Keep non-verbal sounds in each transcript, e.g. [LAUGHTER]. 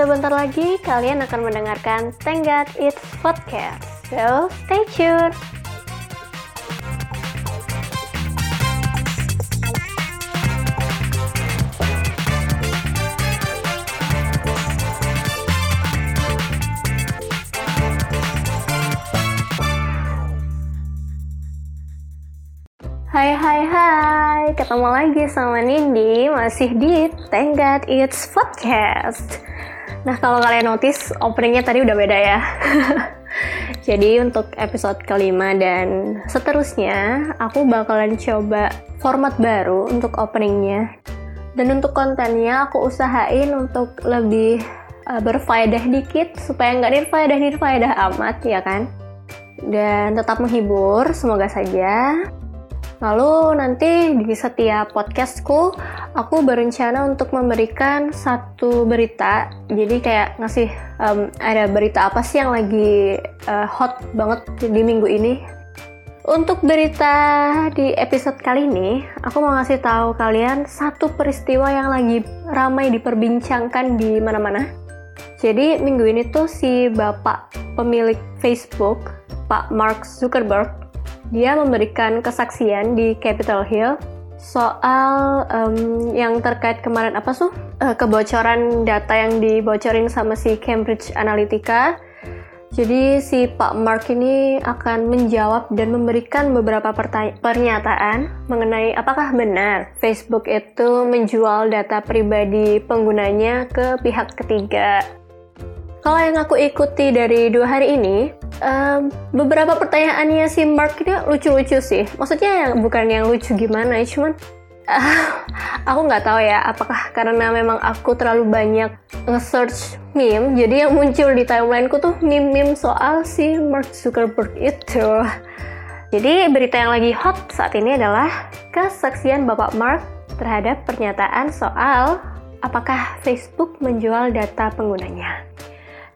Sebentar lagi kalian akan mendengarkan Tenggat It's Podcast. So, stay tuned. Hai hai hai, ketemu lagi sama Nindi masih di Tenggat It's Podcast. Nah kalau kalian notice openingnya tadi udah beda ya. [LAUGHS] Jadi untuk episode kelima dan seterusnya aku bakalan coba format baru untuk openingnya. Dan untuk kontennya aku usahain untuk lebih uh, berfaedah dikit supaya nggak nirfaedah nirfaedah amat ya kan. Dan tetap menghibur, semoga saja. Lalu nanti di setiap podcastku, aku berencana untuk memberikan satu berita. Jadi kayak ngasih um, ada berita apa sih yang lagi uh, hot banget di minggu ini. Untuk berita di episode kali ini, aku mau ngasih tahu kalian satu peristiwa yang lagi ramai diperbincangkan di mana-mana. Jadi minggu ini tuh si bapak pemilik Facebook, Pak Mark Zuckerberg, dia memberikan kesaksian di Capitol Hill soal um, yang terkait kemarin apa tuh uh, kebocoran data yang dibocorin sama si Cambridge Analytica. Jadi si Pak Mark ini akan menjawab dan memberikan beberapa pernyataan mengenai apakah benar Facebook itu menjual data pribadi penggunanya ke pihak ketiga. Kalau yang aku ikuti dari dua hari ini, um, beberapa pertanyaannya si Mark ini lucu-lucu sih. Maksudnya yang bukan yang lucu gimana, cuman uh, [LAUGHS] aku nggak tahu ya apakah karena memang aku terlalu banyak nge-search meme, jadi yang muncul di timelineku tuh meme-meme soal si Mark Zuckerberg itu. Jadi berita yang lagi hot saat ini adalah kesaksian Bapak Mark terhadap pernyataan soal apakah Facebook menjual data penggunanya.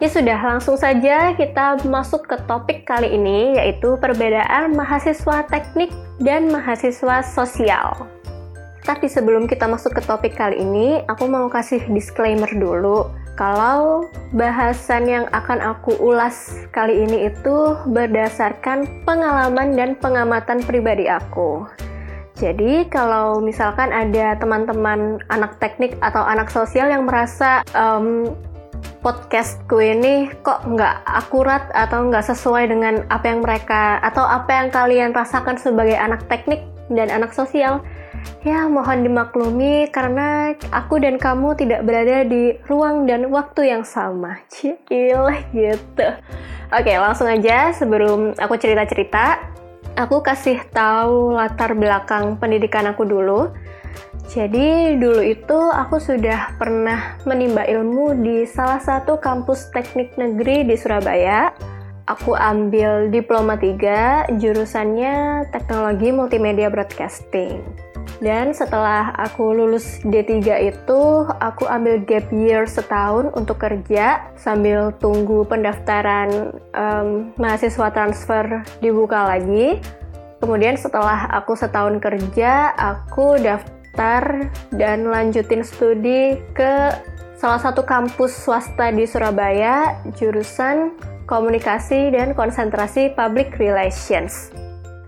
Ya sudah, langsung saja kita masuk ke topik kali ini yaitu perbedaan mahasiswa teknik dan mahasiswa sosial. Tapi sebelum kita masuk ke topik kali ini, aku mau kasih disclaimer dulu. Kalau bahasan yang akan aku ulas kali ini itu berdasarkan pengalaman dan pengamatan pribadi aku. Jadi kalau misalkan ada teman-teman anak teknik atau anak sosial yang merasa um, podcastku ini kok nggak akurat atau nggak sesuai dengan apa yang mereka atau apa yang kalian rasakan sebagai anak teknik dan anak sosial? Ya mohon dimaklumi karena aku dan kamu tidak berada di ruang dan waktu yang sama. Cil gitu. Oke langsung aja sebelum aku cerita-cerita. Aku kasih tahu latar belakang pendidikan aku dulu jadi dulu itu aku sudah pernah menimba ilmu di salah satu kampus teknik negeri di Surabaya. Aku ambil diploma 3, jurusannya Teknologi Multimedia Broadcasting. Dan setelah aku lulus D3 itu, aku ambil gap year setahun untuk kerja sambil tunggu pendaftaran um, mahasiswa transfer dibuka lagi. Kemudian setelah aku setahun kerja, aku daftar daftar dan lanjutin studi ke salah satu kampus swasta di Surabaya, jurusan Komunikasi dan Konsentrasi Public Relations.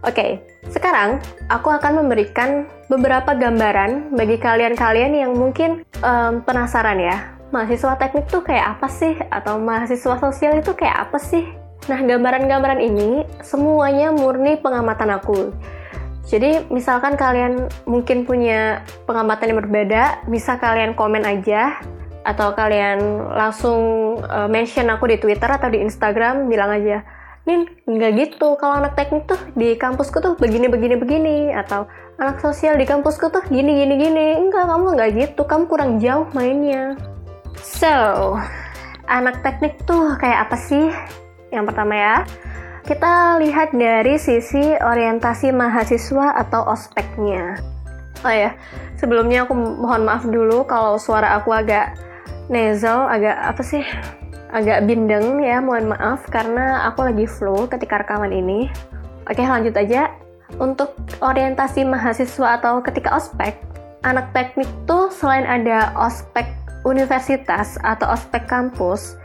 Oke, sekarang aku akan memberikan beberapa gambaran bagi kalian-kalian yang mungkin um, penasaran ya, mahasiswa teknik tuh kayak apa sih? Atau mahasiswa sosial itu kayak apa sih? Nah, gambaran-gambaran ini semuanya murni pengamatan aku. Jadi misalkan kalian mungkin punya pengamatan yang berbeda, bisa kalian komen aja atau kalian langsung uh, mention aku di Twitter atau di Instagram bilang aja, Nin nggak gitu. Kalau anak teknik tuh di kampusku tuh begini begini begini atau anak sosial di kampusku tuh gini gini gini. Enggak, kamu nggak gitu. Kamu kurang jauh mainnya. So, anak teknik tuh kayak apa sih? Yang pertama ya, kita lihat dari sisi orientasi mahasiswa atau ospeknya. Oh ya, sebelumnya aku mohon maaf dulu kalau suara aku agak nasal, agak apa sih? Agak bindeng ya, mohon maaf karena aku lagi flu ketika rekaman ini. Oke, lanjut aja. Untuk orientasi mahasiswa atau ketika ospek, anak teknik tuh selain ada ospek universitas atau ospek kampus,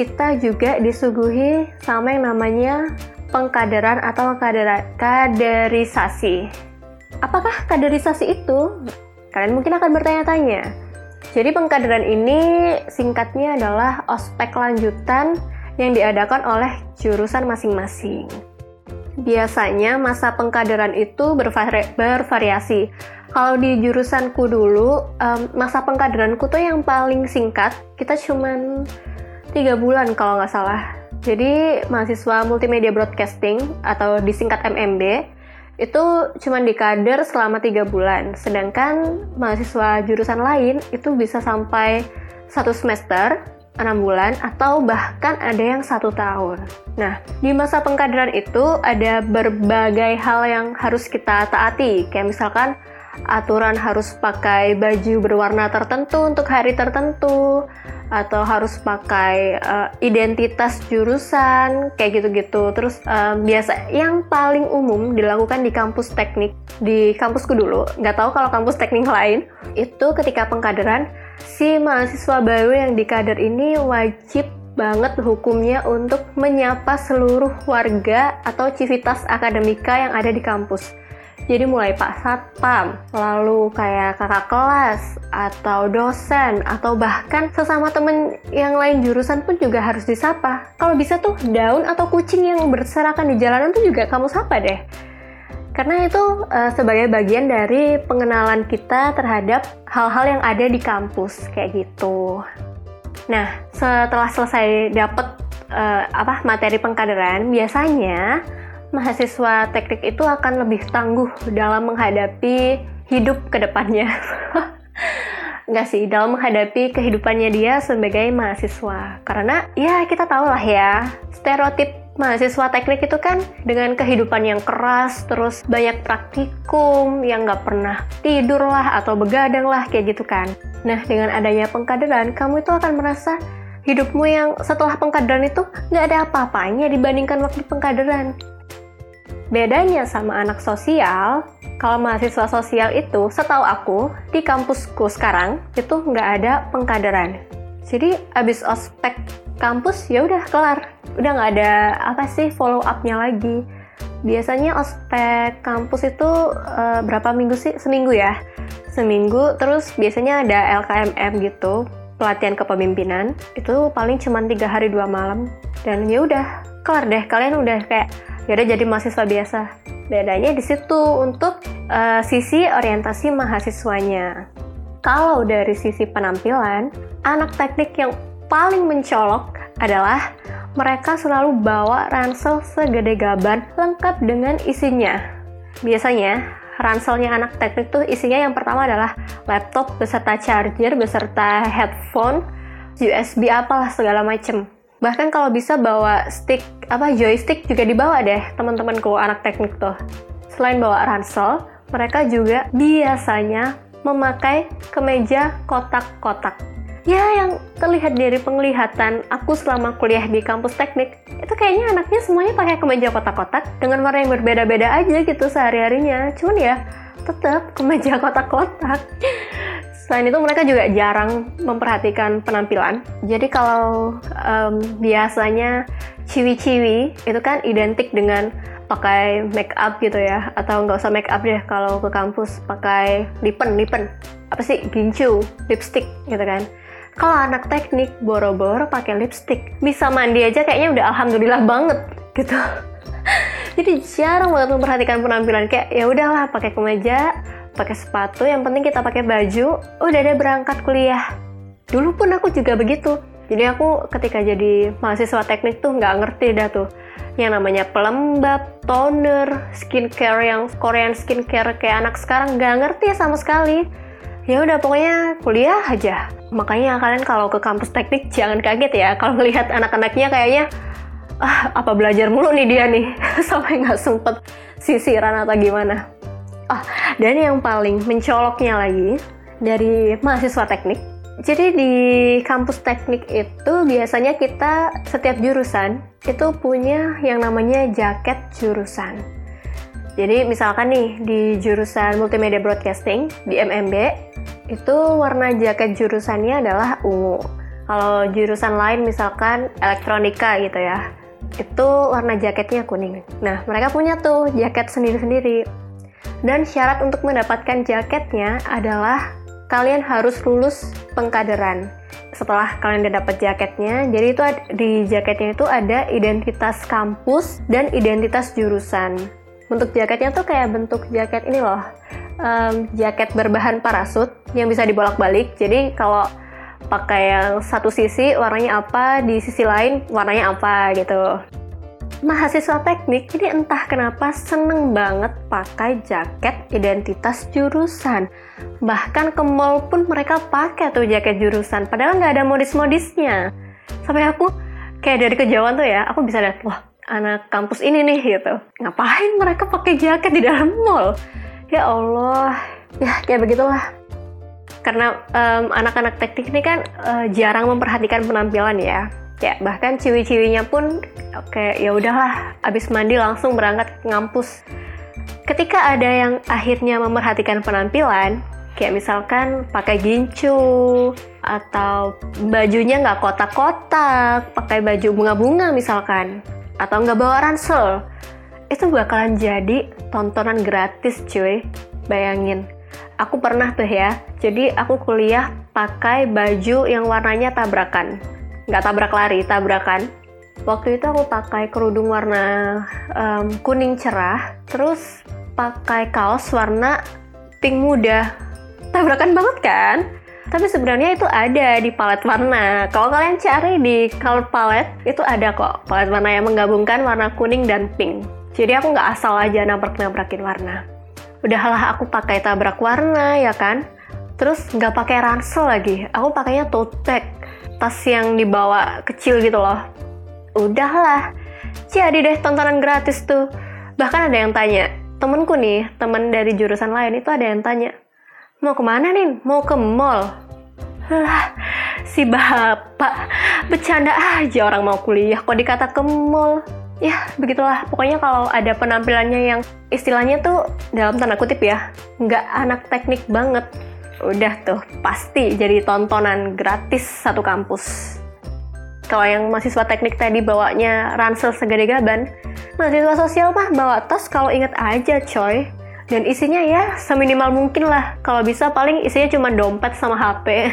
kita juga disuguhi sama yang namanya pengkaderan atau kadera kaderisasi. Apakah kaderisasi itu? Kalian mungkin akan bertanya-tanya. Jadi pengkaderan ini singkatnya adalah ospek lanjutan yang diadakan oleh jurusan masing-masing. Biasanya masa pengkaderan itu bervari bervariasi. Kalau di jurusanku dulu, masa pengkaderanku tuh yang paling singkat, kita cuman tiga bulan kalau nggak salah. Jadi mahasiswa multimedia broadcasting atau disingkat MMB itu cuma dikader selama tiga bulan. Sedangkan mahasiswa jurusan lain itu bisa sampai satu semester 6 bulan atau bahkan ada yang satu tahun. Nah, di masa pengkaderan itu ada berbagai hal yang harus kita taati, kayak misalkan aturan harus pakai baju berwarna tertentu untuk hari tertentu, atau harus pakai uh, identitas jurusan kayak gitu-gitu. Terus uh, biasa yang paling umum dilakukan di kampus teknik di kampusku dulu, nggak tahu kalau kampus teknik lain itu ketika pengkaderan si mahasiswa baru yang dikader ini wajib banget hukumnya untuk menyapa seluruh warga atau civitas akademika yang ada di kampus. Jadi mulai Pak Satpam, lalu kayak kakak kelas, atau dosen, atau bahkan sesama temen yang lain jurusan pun juga harus disapa. Kalau bisa tuh daun atau kucing yang berserakan di jalanan tuh juga kamu sapa deh. Karena itu uh, sebagai bagian dari pengenalan kita terhadap hal-hal yang ada di kampus kayak gitu. Nah, setelah selesai dapat uh, apa materi pengkaderan, biasanya mahasiswa teknik itu akan lebih tangguh dalam menghadapi hidup ke depannya. [LAUGHS] Enggak sih, dalam menghadapi kehidupannya dia sebagai mahasiswa. Karena ya kita tahu lah ya, stereotip mahasiswa teknik itu kan dengan kehidupan yang keras, terus banyak praktikum yang nggak pernah tidur lah atau begadang lah kayak gitu kan. Nah dengan adanya pengkaderan, kamu itu akan merasa hidupmu yang setelah pengkaderan itu nggak ada apa-apanya dibandingkan waktu pengkaderan. Bedanya sama anak sosial, kalau mahasiswa sosial itu, setahu aku, di kampusku sekarang itu nggak ada pengkaderan. Jadi abis ospek kampus ya udah kelar. Udah nggak ada apa sih follow upnya lagi. Biasanya ospek kampus itu uh, berapa minggu sih? Seminggu ya. Seminggu terus biasanya ada LKMM gitu pelatihan kepemimpinan. Itu paling cuma tiga hari dua malam. Dan ya udah kelar deh. Kalian udah kayak ya udah jadi mahasiswa biasa bedanya di situ untuk uh, sisi orientasi mahasiswanya kalau dari sisi penampilan anak teknik yang paling mencolok adalah mereka selalu bawa ransel segede gaban lengkap dengan isinya. Biasanya, ranselnya anak teknik tuh isinya yang pertama adalah laptop beserta charger, beserta headphone, USB apalah segala macem. Bahkan kalau bisa bawa stick apa joystick juga dibawa deh teman-temanku anak teknik tuh. Selain bawa ransel, mereka juga biasanya memakai kemeja kotak-kotak. Ya yang terlihat dari penglihatan aku selama kuliah di kampus teknik itu kayaknya anaknya semuanya pakai kemeja kotak-kotak dengan warna yang berbeda-beda aja gitu sehari-harinya. Cuman ya tetap kemeja [LAUGHS] kotak-kotak selain itu mereka juga jarang memperhatikan penampilan. Jadi kalau um, biasanya ciwi-ciwi itu kan identik dengan pakai make up gitu ya atau nggak usah make up deh kalau ke kampus pakai lipen lipen. Apa sih? Gincu lipstick gitu kan. Kalau anak teknik boro-boro pakai lipstick bisa mandi aja kayaknya udah alhamdulillah banget gitu. [LAUGHS] Jadi jarang banget memperhatikan penampilan. Kayak ya udahlah pakai kemeja pakai sepatu yang penting kita pakai baju. Udah deh berangkat kuliah. Dulu pun aku juga begitu. Jadi aku ketika jadi mahasiswa teknik tuh nggak ngerti dah tuh. Yang namanya pelembab, toner, skincare yang Korean skincare kayak anak sekarang nggak ngerti sama sekali. Ya udah pokoknya kuliah aja. Makanya kalian kalau ke kampus teknik jangan kaget ya. Kalau melihat anak-anaknya kayaknya ah apa belajar mulu nih dia nih? [LAUGHS] Sampai nggak sempet sisiran atau gimana ah dan yang paling mencoloknya lagi dari mahasiswa teknik jadi di kampus teknik itu biasanya kita setiap jurusan itu punya yang namanya jaket jurusan jadi misalkan nih di jurusan multimedia broadcasting di MMB itu warna jaket jurusannya adalah ungu. Kalau jurusan lain misalkan elektronika gitu ya, itu warna jaketnya kuning. Nah, mereka punya tuh jaket sendiri-sendiri. Dan syarat untuk mendapatkan jaketnya adalah kalian harus lulus pengkaderan. Setelah kalian udah dapat jaketnya, jadi itu di jaketnya itu ada identitas kampus dan identitas jurusan. Bentuk jaketnya tuh kayak bentuk jaket ini loh, um, jaket berbahan parasut yang bisa dibolak-balik. Jadi kalau pakai yang satu sisi warnanya apa, di sisi lain warnanya apa gitu. Mahasiswa teknik ini entah kenapa seneng banget pakai jaket identitas jurusan. Bahkan ke mall pun mereka pakai tuh jaket jurusan, padahal nggak ada modis-modisnya. Sampai aku kayak dari kejauhan tuh ya, aku bisa lihat, wah anak kampus ini nih gitu. Ngapain mereka pakai jaket di dalam mall? Ya Allah, ya kayak begitulah karena um, anak-anak teknik ini kan uh, jarang memperhatikan penampilan ya ya bahkan ciwi-ciwinya pun kayak ya udahlah abis mandi langsung berangkat ke ngampus ketika ada yang akhirnya memperhatikan penampilan kayak misalkan pakai gincu atau bajunya nggak kotak-kotak pakai baju bunga-bunga misalkan atau nggak bawa ransel itu bakalan jadi tontonan gratis cuy bayangin aku pernah tuh ya, jadi aku kuliah pakai baju yang warnanya tabrakan. Nggak tabrak lari, tabrakan. Waktu itu aku pakai kerudung warna um, kuning cerah, terus pakai kaos warna pink muda. Tabrakan banget kan? Tapi sebenarnya itu ada di palet warna. Kalau kalian cari di color palette, itu ada kok palet warna yang menggabungkan warna kuning dan pink. Jadi aku nggak asal aja nabrak-nabrakin warna udahlah aku pakai tabrak warna ya kan terus nggak pakai ransel lagi aku pakainya tote bag tas yang dibawa kecil gitu loh. Udahlah. Jadi deh tontonan gratis tuh. Bahkan ada yang tanya temenku nih temen dari jurusan lain itu ada yang tanya mau ke mana nih mau ke mall lah si bapak bercanda aja orang mau kuliah kok dikata ke mall. Ya begitulah. Pokoknya kalau ada penampilannya yang istilahnya tuh dalam tanda kutip ya nggak anak teknik banget udah tuh pasti jadi tontonan gratis satu kampus. Kalau yang mahasiswa teknik tadi bawanya ransel segede gaban mahasiswa sosial mah bawa tas kalau inget aja coy. Dan isinya ya seminimal mungkin lah. Kalau bisa paling isinya cuma dompet sama HP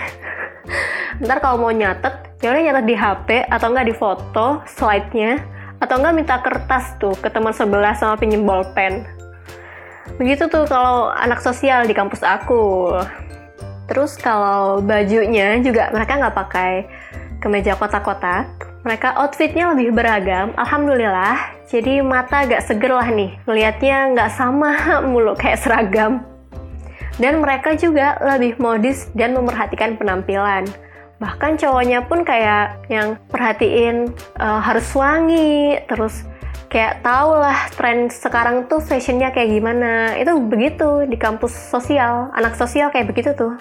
[LAUGHS] ntar kalau mau nyatet ya udah nyatet di HP atau enggak di foto slide-nya. Atau enggak minta kertas tuh ke teman sebelah sama pinjem bolpen. Begitu tuh kalau anak sosial di kampus aku terus kalau bajunya juga mereka nggak pakai kemeja kotak-kotak. Mereka outfitnya lebih beragam alhamdulillah. Jadi mata agak seger lah nih. Melihatnya nggak sama [LAUGHS] mulu kayak seragam. Dan mereka juga lebih modis dan memperhatikan penampilan. Bahkan cowoknya pun kayak yang perhatiin uh, harus wangi terus kayak tau lah tren sekarang tuh fashionnya kayak gimana. Itu begitu di kampus sosial anak sosial kayak begitu tuh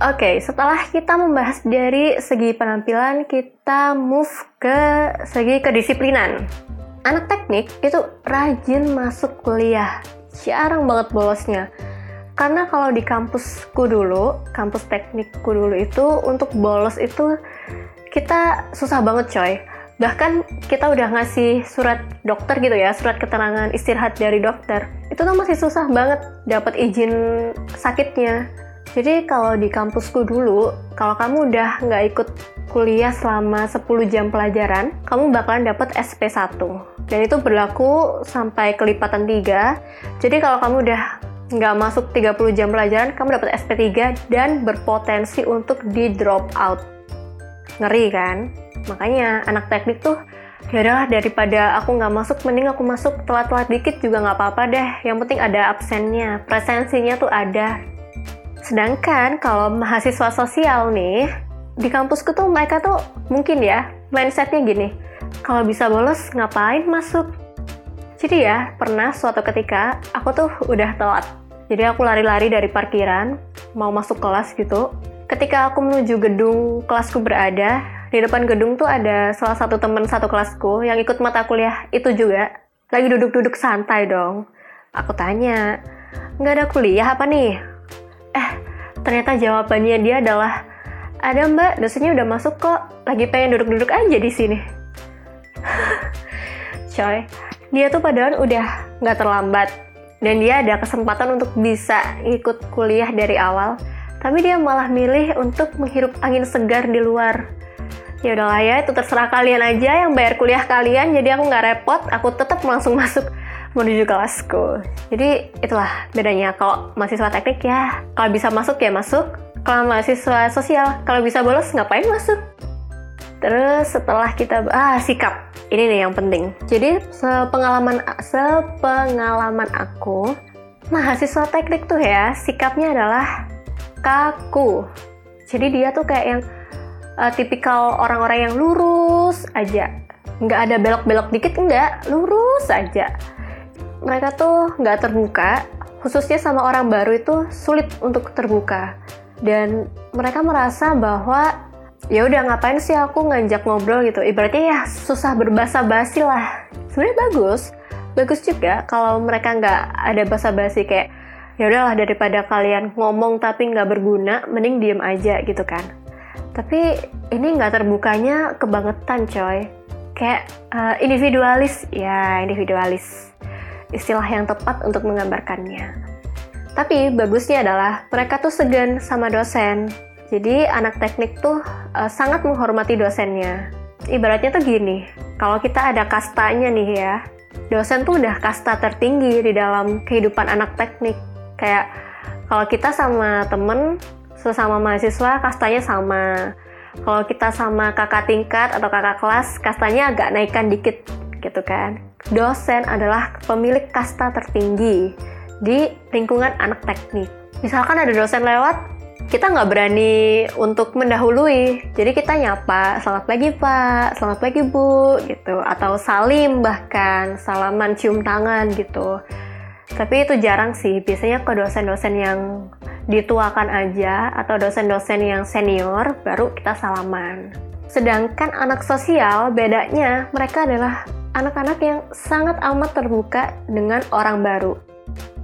oke okay, setelah kita membahas dari segi penampilan kita move ke segi kedisiplinan anak teknik itu rajin masuk kuliah jarang banget bolosnya karena kalau di kampusku dulu, kampus teknikku dulu itu untuk bolos itu kita susah banget coy. Bahkan kita udah ngasih surat dokter gitu ya, surat keterangan istirahat dari dokter. Itu tuh masih susah banget dapat izin sakitnya. Jadi kalau di kampusku dulu, kalau kamu udah nggak ikut kuliah selama 10 jam pelajaran, kamu bakalan dapat SP1. Dan itu berlaku sampai kelipatan 3. Jadi kalau kamu udah nggak masuk 30 jam pelajaran, kamu dapat SP3 dan berpotensi untuk di drop out. Ngeri kan? Makanya anak teknik tuh ya daripada aku nggak masuk, mending aku masuk telat-telat dikit juga nggak apa-apa deh. Yang penting ada absennya, presensinya tuh ada. Sedangkan kalau mahasiswa sosial nih, di kampusku tuh mereka tuh mungkin ya mindsetnya gini, kalau bisa bolos ngapain masuk? Jadi ya, pernah suatu ketika aku tuh udah telat jadi aku lari-lari dari parkiran, mau masuk kelas gitu. Ketika aku menuju gedung kelasku berada, di depan gedung tuh ada salah satu teman satu kelasku yang ikut mata kuliah itu juga. Lagi duduk-duduk santai dong. Aku tanya, nggak ada kuliah apa nih? Eh, ternyata jawabannya dia adalah, ada mbak, dosennya udah masuk kok, lagi pengen duduk-duduk aja di sini. [LAUGHS] Coy, dia tuh padahal udah nggak terlambat, dan dia ada kesempatan untuk bisa ikut kuliah dari awal, tapi dia malah milih untuk menghirup angin segar di luar. Ya udahlah ya, itu terserah kalian aja yang bayar kuliah kalian, jadi aku nggak repot, aku tetap langsung masuk menuju kelasku. Jadi itulah bedanya kalau mahasiswa teknik ya kalau bisa masuk ya masuk, kalau mahasiswa sosial kalau bisa bolos ngapain masuk. Terus setelah kita ah sikap ini nih yang penting. Jadi sepengalaman sepengalaman aku mahasiswa teknik tuh ya sikapnya adalah kaku. Jadi dia tuh kayak yang uh, tipikal orang-orang yang lurus aja, nggak ada belok-belok dikit enggak, lurus aja mereka tuh nggak terbuka, khususnya sama orang baru itu sulit untuk terbuka. Dan mereka merasa bahwa ya udah ngapain sih aku ngajak ngobrol gitu. Ibaratnya ya susah berbahasa basi lah. Sebenarnya bagus, bagus juga kalau mereka nggak ada basa basi kayak ya udahlah daripada kalian ngomong tapi nggak berguna, mending diem aja gitu kan. Tapi ini nggak terbukanya kebangetan coy. Kayak uh, individualis, ya individualis istilah yang tepat untuk menggambarkannya. Tapi bagusnya adalah mereka tuh segan sama dosen. Jadi anak teknik tuh uh, sangat menghormati dosennya. Ibaratnya tuh gini, kalau kita ada kastanya nih ya, dosen tuh udah kasta tertinggi di dalam kehidupan anak teknik. Kayak kalau kita sama temen, sesama mahasiswa, kastanya sama. Kalau kita sama kakak tingkat atau kakak kelas, kastanya agak naikkan dikit gitu kan. Dosen adalah pemilik kasta tertinggi di lingkungan anak teknik. Misalkan ada dosen lewat, kita nggak berani untuk mendahului. Jadi kita nyapa, selamat pagi pak, selamat pagi bu, gitu. Atau salim bahkan, salaman cium tangan gitu. Tapi itu jarang sih, biasanya ke dosen-dosen yang dituakan aja atau dosen-dosen yang senior baru kita salaman. Sedangkan anak sosial bedanya mereka adalah anak-anak yang sangat amat terbuka dengan orang baru.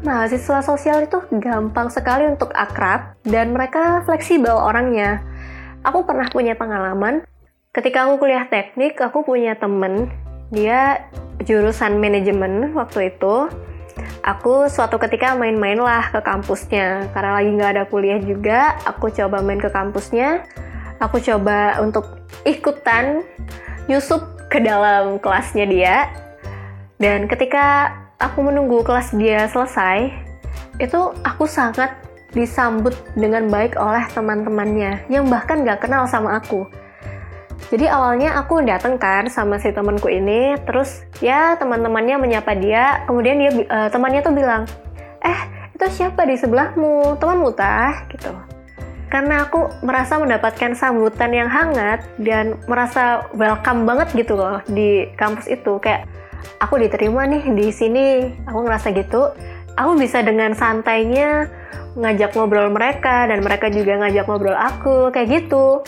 Mahasiswa sosial itu gampang sekali untuk akrab dan mereka fleksibel orangnya. Aku pernah punya pengalaman ketika aku kuliah teknik, aku punya temen, dia jurusan manajemen waktu itu. Aku suatu ketika main-main lah ke kampusnya, karena lagi nggak ada kuliah juga, aku coba main ke kampusnya, aku coba untuk ikutan nyusup ke dalam kelasnya dia. Dan ketika aku menunggu kelas dia selesai itu aku sangat disambut dengan baik oleh teman-temannya yang bahkan gak kenal sama aku. Jadi awalnya aku dateng kan sama si temanku ini terus ya teman-temannya menyapa dia kemudian dia uh, temannya tuh bilang eh itu siapa di sebelahmu? Temanmu tah? Gitu karena aku merasa mendapatkan sambutan yang hangat dan merasa welcome banget gitu loh di kampus itu. Kayak aku diterima nih di sini. Aku ngerasa gitu. Aku bisa dengan santainya ngajak ngobrol mereka dan mereka juga ngajak ngobrol aku kayak gitu.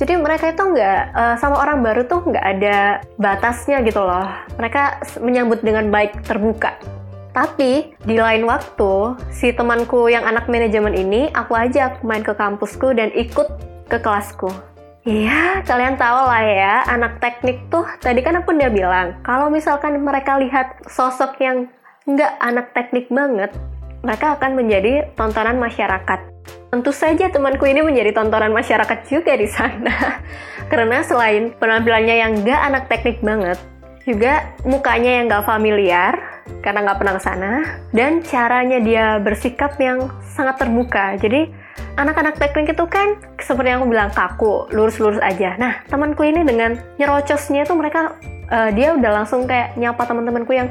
Jadi mereka itu nggak uh, sama orang baru tuh nggak ada batasnya gitu loh. Mereka menyambut dengan baik terbuka tapi di lain waktu, si temanku yang anak manajemen ini aku ajak main ke kampusku dan ikut ke kelasku. Iya, kalian tahu lah ya, anak teknik tuh tadi kan aku udah bilang, kalau misalkan mereka lihat sosok yang nggak anak teknik banget, mereka akan menjadi tontonan masyarakat. Tentu saja temanku ini menjadi tontonan masyarakat juga di sana. [LAUGHS] Karena selain penampilannya yang nggak anak teknik banget, juga mukanya yang nggak familiar, karena nggak pernah ke sana dan caranya dia bersikap yang sangat terbuka jadi anak-anak teknik itu kan seperti yang aku bilang kaku lurus-lurus aja nah temanku ini dengan nyerocosnya tuh mereka uh, dia udah langsung kayak nyapa teman-temanku yang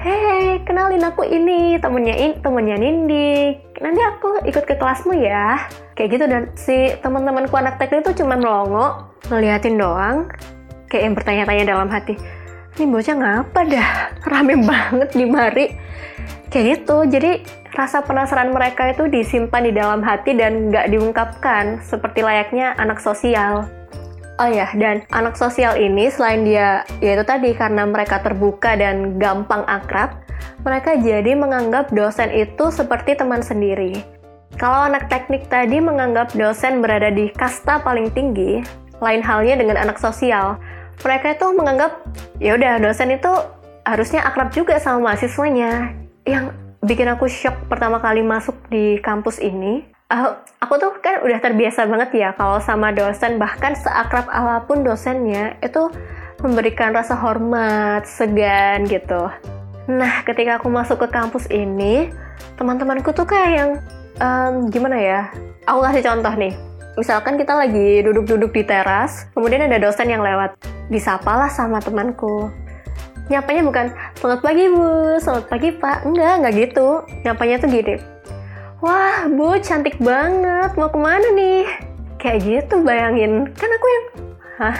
Hei, kenalin aku ini temennya ini temennya Nindi. Nanti aku ikut ke kelasmu ya. Kayak gitu dan si teman-temanku anak teknik itu cuma melongo, ngeliatin doang, kayak yang bertanya-tanya dalam hati ini bocah ngapa dah rame banget di mari kayak gitu jadi rasa penasaran mereka itu disimpan di dalam hati dan nggak diungkapkan seperti layaknya anak sosial Oh ya, dan anak sosial ini selain dia yaitu tadi karena mereka terbuka dan gampang akrab, mereka jadi menganggap dosen itu seperti teman sendiri. Kalau anak teknik tadi menganggap dosen berada di kasta paling tinggi, lain halnya dengan anak sosial. Mereka itu menganggap ya udah dosen itu harusnya akrab juga sama mahasiswanya. Yang bikin aku shock pertama kali masuk di kampus ini, uh, aku tuh kan udah terbiasa banget ya kalau sama dosen bahkan seakrab apa pun dosennya itu memberikan rasa hormat, segan gitu. Nah, ketika aku masuk ke kampus ini, teman-temanku tuh kayak yang um, gimana ya? Aku kasih contoh nih. Misalkan kita lagi duduk-duduk di teras, kemudian ada dosen yang lewat. Disapalah sama temanku. Nyapanya bukan, selamat pagi bu, selamat pagi pak. Enggak, enggak gitu. Nyapanya tuh gini. Wah, bu cantik banget, mau ke mana nih? Kayak gitu bayangin. Kan aku yang, hah?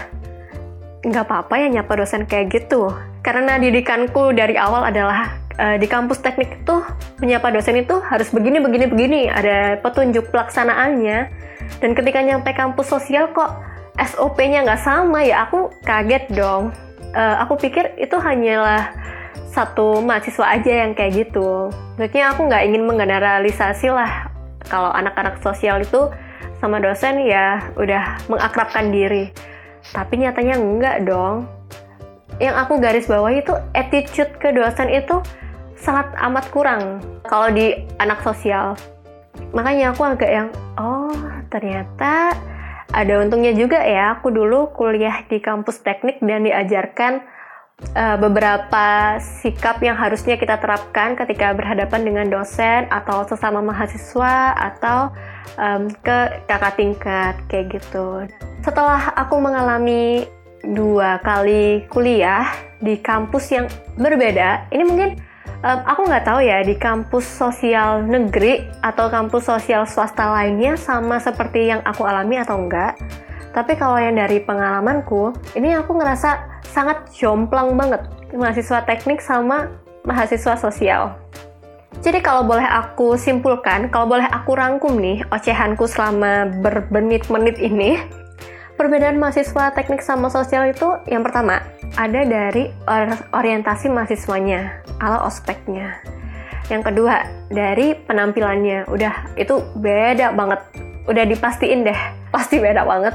Nggak apa-apa ya nyapa dosen kayak gitu. Karena didikanku dari awal adalah uh, di kampus teknik itu menyapa dosen itu harus begini begini begini ada petunjuk pelaksanaannya dan ketika nyampe kampus sosial kok SOP-nya nggak sama ya aku kaget dong. Uh, aku pikir itu hanyalah satu mahasiswa aja yang kayak gitu. Maksudnya aku nggak ingin menggeneralisasi lah kalau anak-anak sosial itu sama dosen ya udah mengakrabkan diri. Tapi nyatanya enggak dong. Yang aku garis bawahi itu attitude ke dosen itu sangat amat kurang kalau di anak sosial. Makanya aku agak yang, oh ternyata ada untungnya juga ya. Aku dulu kuliah di kampus teknik dan diajarkan uh, beberapa sikap yang harusnya kita terapkan ketika berhadapan dengan dosen atau sesama mahasiswa atau um, ke kakak tingkat kayak gitu. Setelah aku mengalami dua kali kuliah di kampus yang berbeda, ini mungkin um, aku nggak tahu ya di kampus sosial negeri atau kampus sosial swasta lainnya sama seperti yang aku alami atau enggak. Tapi kalau yang dari pengalamanku, ini aku ngerasa sangat jomplang banget mahasiswa teknik sama mahasiswa sosial. Jadi kalau boleh aku simpulkan, kalau boleh aku rangkum nih ocehanku selama bermenit-menit ini, perbedaan mahasiswa teknik sama sosial itu yang pertama, ada dari orientasi mahasiswanya ala ospeknya. Yang kedua, dari penampilannya. Udah, itu beda banget. Udah dipastiin deh, [LAUGHS] pasti beda banget.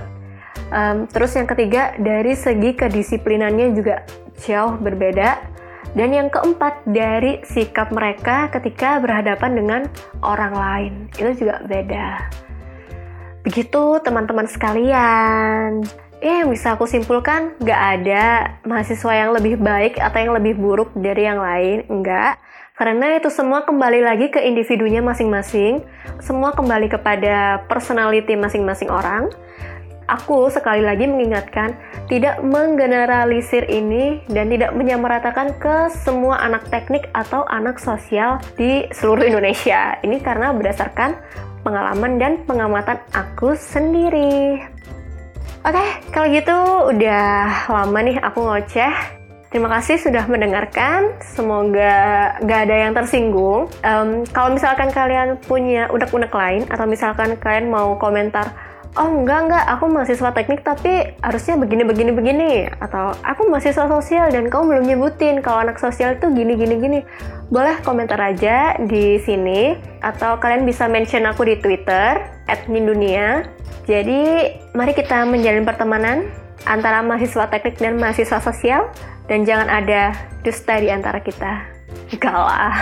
Um, terus yang ketiga, dari segi kedisiplinannya juga jauh berbeda. Dan yang keempat, dari sikap mereka ketika berhadapan dengan orang lain. Itu juga beda. Begitu teman-teman sekalian. Ya, yang bisa aku simpulkan, nggak ada mahasiswa yang lebih baik atau yang lebih buruk dari yang lain, enggak. Karena itu semua kembali lagi ke individunya masing-masing, semua kembali kepada personality masing-masing orang. Aku sekali lagi mengingatkan, tidak menggeneralisir ini dan tidak menyamaratakan ke semua anak teknik atau anak sosial di seluruh Indonesia. Ini karena berdasarkan pengalaman dan pengamatan aku sendiri. Oke, okay, kalau gitu udah lama nih aku ngoceh. Terima kasih sudah mendengarkan. Semoga gak ada yang tersinggung. Um, kalau misalkan kalian punya unek-unek lain atau misalkan kalian mau komentar oh enggak enggak. Aku mahasiswa teknik tapi harusnya begini begini begini. Atau aku mahasiswa sosial dan kamu belum nyebutin kalau anak sosial itu gini gini gini. Boleh komentar aja di sini. Atau kalian bisa mention aku di Twitter @nindunia jadi mari kita menjalin pertemanan antara mahasiswa teknik dan mahasiswa sosial. Dan jangan ada dusta di antara kita. Enggak lah,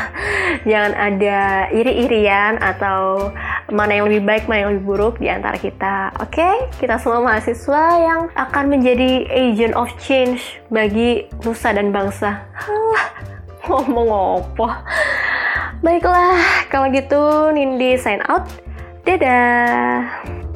jangan ada iri-irian atau mana yang lebih baik, mana yang lebih buruk di antara kita. Oke, okay? kita semua mahasiswa yang akan menjadi agent of change bagi nusa dan bangsa. ngomong apa? Baiklah, kalau gitu Nindi sign out. Dadah.